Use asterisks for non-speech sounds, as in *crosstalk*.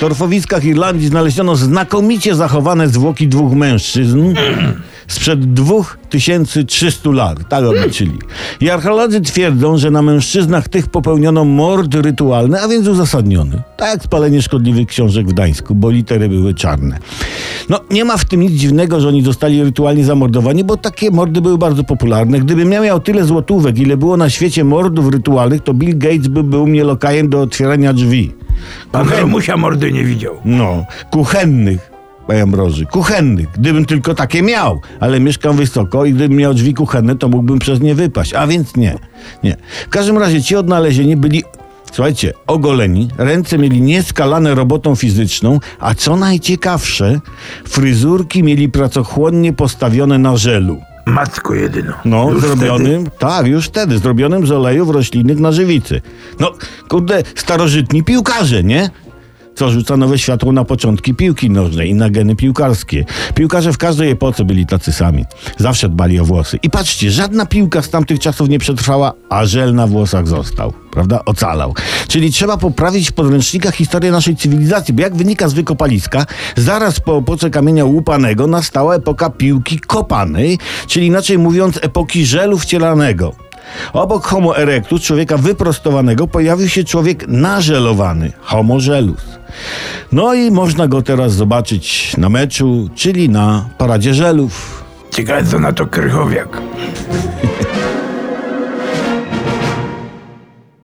torfowiskach Irlandii znaleziono znakomicie zachowane zwłoki dwóch mężczyzn sprzed 2300 lat. Tak obliczyli. I archeolodzy twierdzą, że na mężczyznach tych popełniono mord rytualny, a więc uzasadniony. Tak jak spalenie szkodliwych książek w Gdańsku, bo litery były czarne. No, nie ma w tym nic dziwnego, że oni zostali rytualnie zamordowani, bo takie mordy były bardzo popularne. Gdybym ja miał tyle złotówek, ile było na świecie mordów rytualnych, to Bill Gates by był mnie lokajem do otwierania drzwi. Pan Romusia mordy nie widział. No, kuchennych, panie Ambroży, kuchennych, gdybym tylko takie miał, ale mieszkam wysoko i gdybym miał drzwi kuchenne, to mógłbym przez nie wypaść, a więc nie, nie. W każdym razie ci odnalezieni byli, słuchajcie, ogoleni, ręce mieli nieskalane robotą fizyczną, a co najciekawsze, fryzurki mieli pracochłonnie postawione na żelu. Matko jedyno. No, Już zrobionym, tak, już wtedy, zrobionym z olejów roślinnych na żywicy. No, kurde, starożytni piłkarze, nie? Co rzuca nowe światło na początki piłki nożnej i na geny piłkarskie. Piłkarze w każdej epoce byli tacy sami. Zawsze dbali o włosy. I patrzcie, żadna piłka z tamtych czasów nie przetrwała, a żel na włosach został. Prawda? Ocalał. Czyli trzeba poprawić w podręcznikach historię naszej cywilizacji, bo jak wynika z wykopaliska, zaraz po epoce kamienia łupanego nastała epoka piłki kopanej, czyli inaczej mówiąc epoki żelu wcielanego. Obok Homo erectus, człowieka wyprostowanego, pojawił się człowiek nażelowany, Homo gelus. No i można go teraz zobaczyć na meczu, czyli na paradzie żelów. Ciekawe co na to Krychowiak. *laughs*